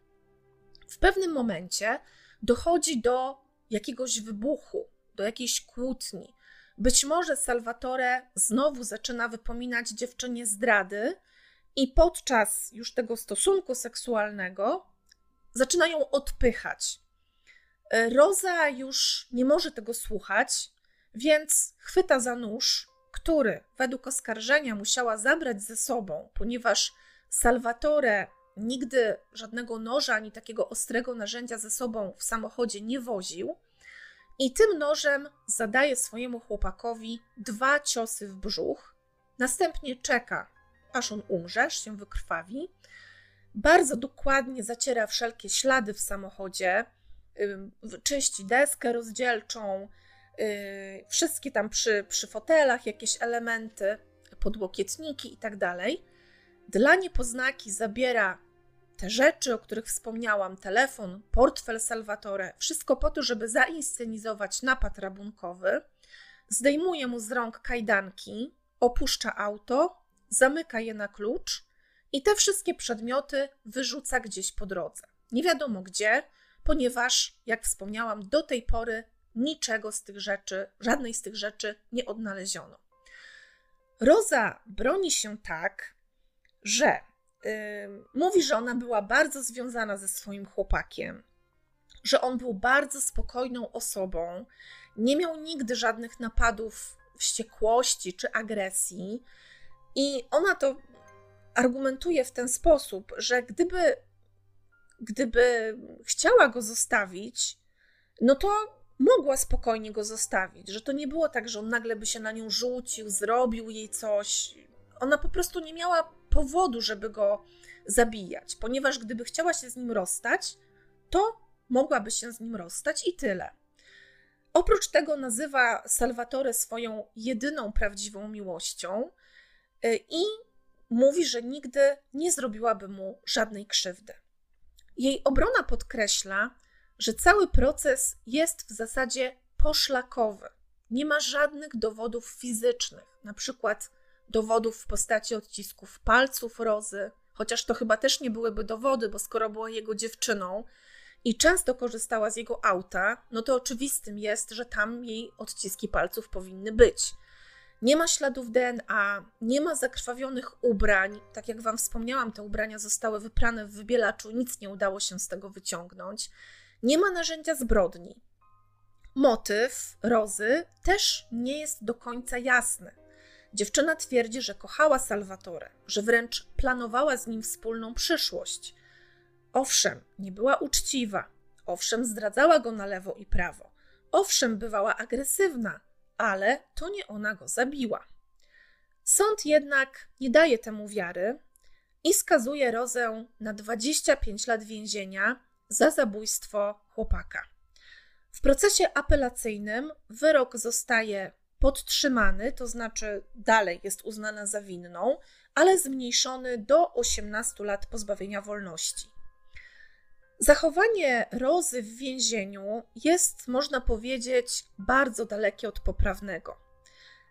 W pewnym momencie dochodzi do jakiegoś wybuchu, do jakiejś kłótni. Być może Salvatore znowu zaczyna wypominać dziewczynie zdrady, i podczas już tego stosunku seksualnego zaczyna ją odpychać. Roza już nie może tego słuchać, więc chwyta za nóż, który według oskarżenia musiała zabrać ze sobą, ponieważ Salvatore nigdy żadnego noża ani takiego ostrego narzędzia ze sobą w samochodzie nie woził. I tym nożem zadaje swojemu chłopakowi dwa ciosy w brzuch. Następnie czeka, aż on umrze, się wykrwawi. Bardzo dokładnie zaciera wszelkie ślady w samochodzie, czyści deskę rozdzielczą, y, wszystkie tam przy, przy fotelach jakieś elementy, podłokietniki i tak. Dla niepoznaki zabiera te rzeczy, o których wspomniałam, telefon, portfel Salvatore, wszystko po to, żeby zainscenizować napad rabunkowy, zdejmuje mu z rąk kajdanki, opuszcza auto, zamyka je na klucz i te wszystkie przedmioty wyrzuca gdzieś po drodze. Nie wiadomo gdzie, ponieważ, jak wspomniałam, do tej pory niczego z tych rzeczy, żadnej z tych rzeczy nie odnaleziono. Roza broni się tak, że mówi, że ona była bardzo związana ze swoim chłopakiem, że on był bardzo spokojną osobą, nie miał nigdy żadnych napadów wściekłości czy agresji. I ona to argumentuje w ten sposób, że gdyby, gdyby chciała go zostawić, no to mogła spokojnie go zostawić, że to nie było tak, że on nagle by się na nią rzucił, zrobił jej coś. Ona po prostu nie miała powodu, żeby go zabijać, ponieważ gdyby chciała się z nim rozstać, to mogłaby się z nim rozstać i tyle. Oprócz tego nazywa Salvatore swoją jedyną prawdziwą miłością y, i mówi, że nigdy nie zrobiłaby mu żadnej krzywdy. Jej obrona podkreśla, że cały proces jest w zasadzie poszlakowy. Nie ma żadnych dowodów fizycznych, na przykład dowodów w postaci odcisków palców Rozy, chociaż to chyba też nie byłyby dowody, bo skoro była jego dziewczyną i często korzystała z jego auta, no to oczywistym jest, że tam jej odciski palców powinny być. Nie ma śladów DNA, nie ma zakrwawionych ubrań. Tak jak Wam wspomniałam, te ubrania zostały wyprane w wybielaczu, nic nie udało się z tego wyciągnąć. Nie ma narzędzia zbrodni. Motyw Rozy też nie jest do końca jasny. Dziewczyna twierdzi, że kochała Salvatore, że wręcz planowała z nim wspólną przyszłość. Owszem, nie była uczciwa, owszem, zdradzała go na lewo i prawo, owszem, bywała agresywna, ale to nie ona go zabiła. Sąd jednak nie daje temu wiary i skazuje Rozę na 25 lat więzienia za zabójstwo chłopaka. W procesie apelacyjnym wyrok zostaje podtrzymany, to znaczy dalej jest uznana za winną, ale zmniejszony do 18 lat pozbawienia wolności. Zachowanie Rozy w więzieniu jest, można powiedzieć, bardzo dalekie od poprawnego.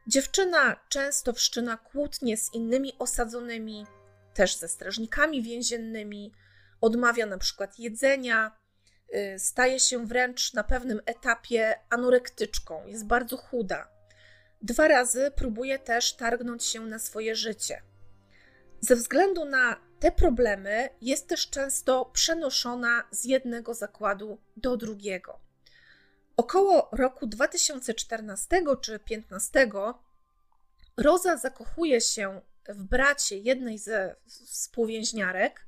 Dziewczyna często wszczyna kłótnie z innymi osadzonymi, też ze strażnikami więziennymi, odmawia na przykład jedzenia, y, staje się wręcz na pewnym etapie anorektyczką, jest bardzo chuda. Dwa razy próbuje też targnąć się na swoje życie. Ze względu na te problemy jest też często przenoszona z jednego zakładu do drugiego. Około roku 2014 czy 2015 Roza zakochuje się w bracie jednej ze współwięźniarek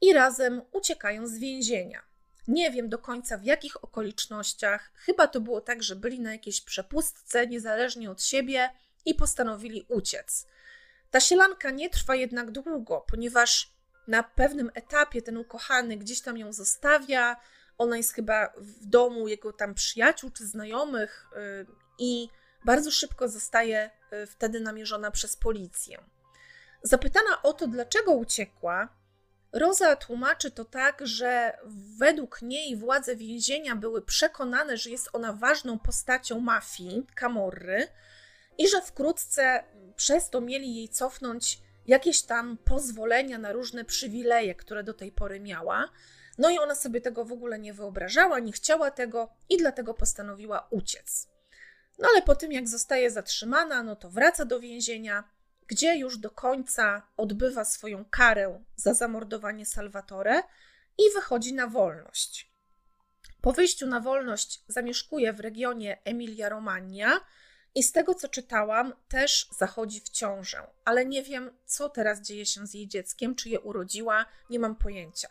i razem uciekają z więzienia. Nie wiem do końca w jakich okolicznościach. Chyba to było tak, że byli na jakiejś przepustce niezależnie od siebie i postanowili uciec. Ta sielanka nie trwa jednak długo, ponieważ na pewnym etapie ten ukochany gdzieś tam ją zostawia. Ona jest chyba w domu jego tam przyjaciół czy znajomych yy, i bardzo szybko zostaje yy, wtedy namierzona przez policję. Zapytana o to, dlaczego uciekła, Roza tłumaczy to tak, że według niej władze więzienia były przekonane, że jest ona ważną postacią mafii, Camorry, i że wkrótce przez to mieli jej cofnąć jakieś tam pozwolenia na różne przywileje, które do tej pory miała. No i ona sobie tego w ogóle nie wyobrażała, nie chciała tego i dlatego postanowiła uciec. No ale po tym, jak zostaje zatrzymana, no to wraca do więzienia, gdzie już do końca odbywa swoją karę za zamordowanie Salvatore i wychodzi na wolność. Po wyjściu na wolność zamieszkuje w regionie Emilia-Romagna i z tego co czytałam, też zachodzi w ciążę, ale nie wiem, co teraz dzieje się z jej dzieckiem, czy je urodziła, nie mam pojęcia.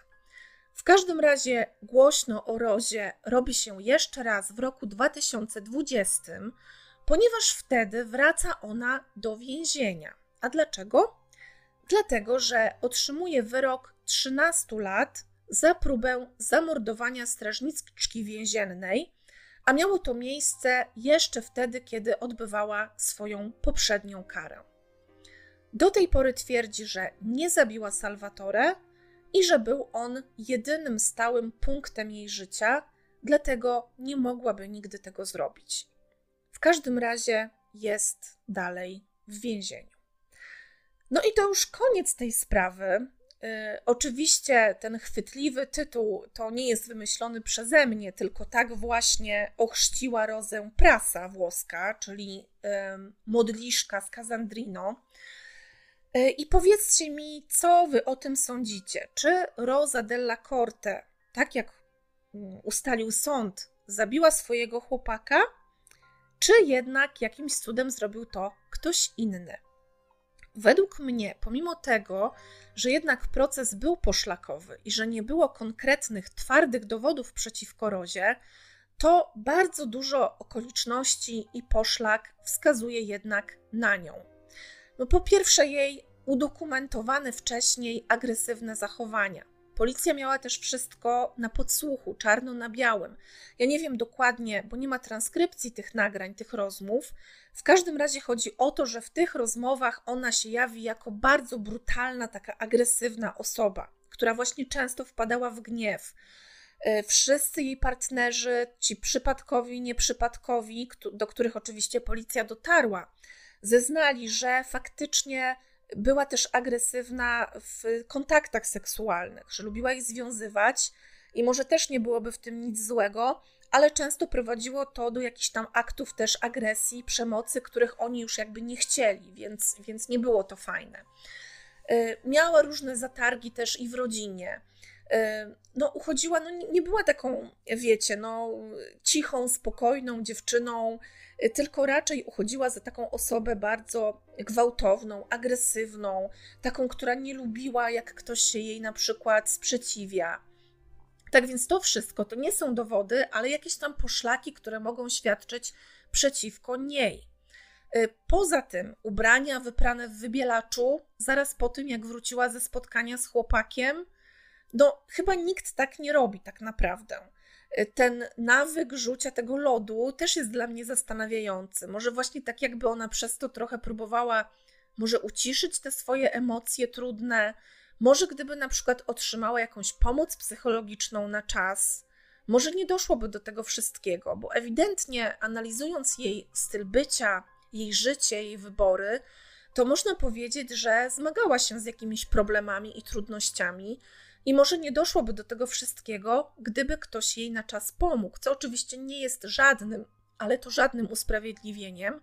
W każdym razie głośno o Rozie robi się jeszcze raz w roku 2020, ponieważ wtedy wraca ona do więzienia. A dlaczego? Dlatego, że otrzymuje wyrok 13 lat za próbę zamordowania strażniczki więziennej, a miało to miejsce jeszcze wtedy, kiedy odbywała swoją poprzednią karę. Do tej pory twierdzi, że nie zabiła Salvatore i że był on jedynym stałym punktem jej życia, dlatego nie mogłaby nigdy tego zrobić. W każdym razie jest dalej w więzieniu. No i to już koniec tej sprawy. Y, oczywiście ten chwytliwy tytuł to nie jest wymyślony przeze mnie, tylko tak właśnie ochrzciła rozę prasa włoska, czyli modliszka z Casandrino. Y, I powiedzcie mi, co wy o tym sądzicie? Czy Rosa della Corte, tak jak mm, ustalił sąd, zabiła swojego chłopaka, czy jednak jakimś cudem zrobił to ktoś inny? Według mnie, pomimo tego, że jednak proces był poszlakowy i że nie było konkretnych, twardych dowodów przeciwko Rozie, to bardzo dużo okoliczności i poszlak wskazuje jednak na nią. No po pierwsze, jej udokumentowane wcześniej agresywne zachowania. Policja miała też wszystko na podsłuchu, czarno na białym. Ja nie wiem dokładnie, bo nie ma transkrypcji tych nagrań, tych rozmów. W każdym razie chodzi o to, że w tych rozmowach ona się jawi jako bardzo brutalna, taka agresywna osoba, która właśnie często wpadała w gniew. E, wszyscy jej partnerzy, ci przypadkowi, nieprzypadkowi, do których oczywiście policja dotarła, zeznali, że faktycznie była też agresywna w kontaktach seksualnych, że lubiła ich związywać i może też nie byłoby w tym nic złego, ale często prowadziło to do jakichś tam aktów też agresji, przemocy, których oni już jakby nie chcieli, więc, więc nie było to fajne. Y, miała różne zatargi też i w rodzinie. No, uchodziła, no nie była taką, wiecie, no, cichą, spokojną dziewczyną, Y, tylko raczej uchodziła za taką osobę bardzo gwałtowną, agresywną, taką, która nie lubiła, jak ktoś się jej na przykład sprzeciwia. Tak więc to wszystko to nie są dowody, ale jakieś tam poszlaki, które mogą świadczyć przeciwko niej. Y, poza tym, ubrania wyprane w wybielaczu, zaraz po tym, jak wróciła ze spotkania z chłopakiem, no chyba nikt tak nie robi, tak naprawdę ten nawyk rzucia tego lodu też jest dla mnie zastanawiający. Może właśnie tak, jakby ona przez to trochę próbowała, może uciszyć te swoje emocje trudne. Może gdyby na przykład otrzymała jakąś pomoc psychologiczną na czas, może nie doszłoby do tego wszystkiego, bo ewidentnie analizując jej styl bycia, jej życie, jej wybory, to można powiedzieć, że zmagała się z jakimiś problemami i trudnościami I może nie doszłoby do tego wszystkiego, gdyby ktoś jej na czas pomógł, co oczywiście nie jest żadnym, ale to żadnym usprawiedliwieniem.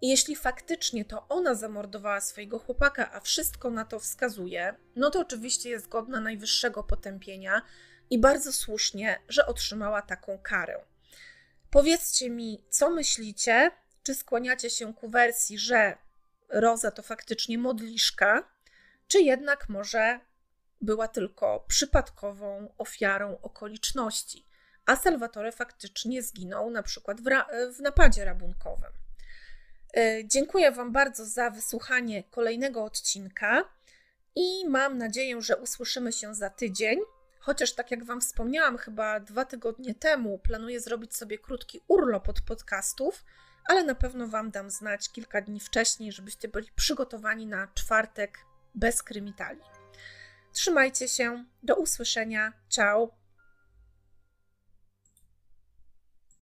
I jeśli faktycznie to ona zamordowała swojego chłopaka, a wszystko na to wskazuje, no to oczywiście jest godna najwyższego potępienia i bardzo słusznie, że otrzymała taką karę. Powiedzcie mi, co myślicie? Czy skłaniacie się ku wersji, że Roza to faktycznie modliszka, czy jednak może była tylko przypadkową ofiarą okoliczności, a Salvatore faktycznie zginął na przykład w, w napadzie rabunkowym. E, dziękuję Wam bardzo za wysłuchanie kolejnego odcinka i mam nadzieję, że usłyszymy się za tydzień. Chociaż, tak jak Wam wspomniałam, chyba dwa tygodnie temu planuję zrobić sobie krótki urlop od podcastów, ale na pewno Wam dam znać kilka dni wcześniej, żebyście byli przygotowani na czwartek bez krymitali. Trzymajcie się, do usłyszenia, ciao!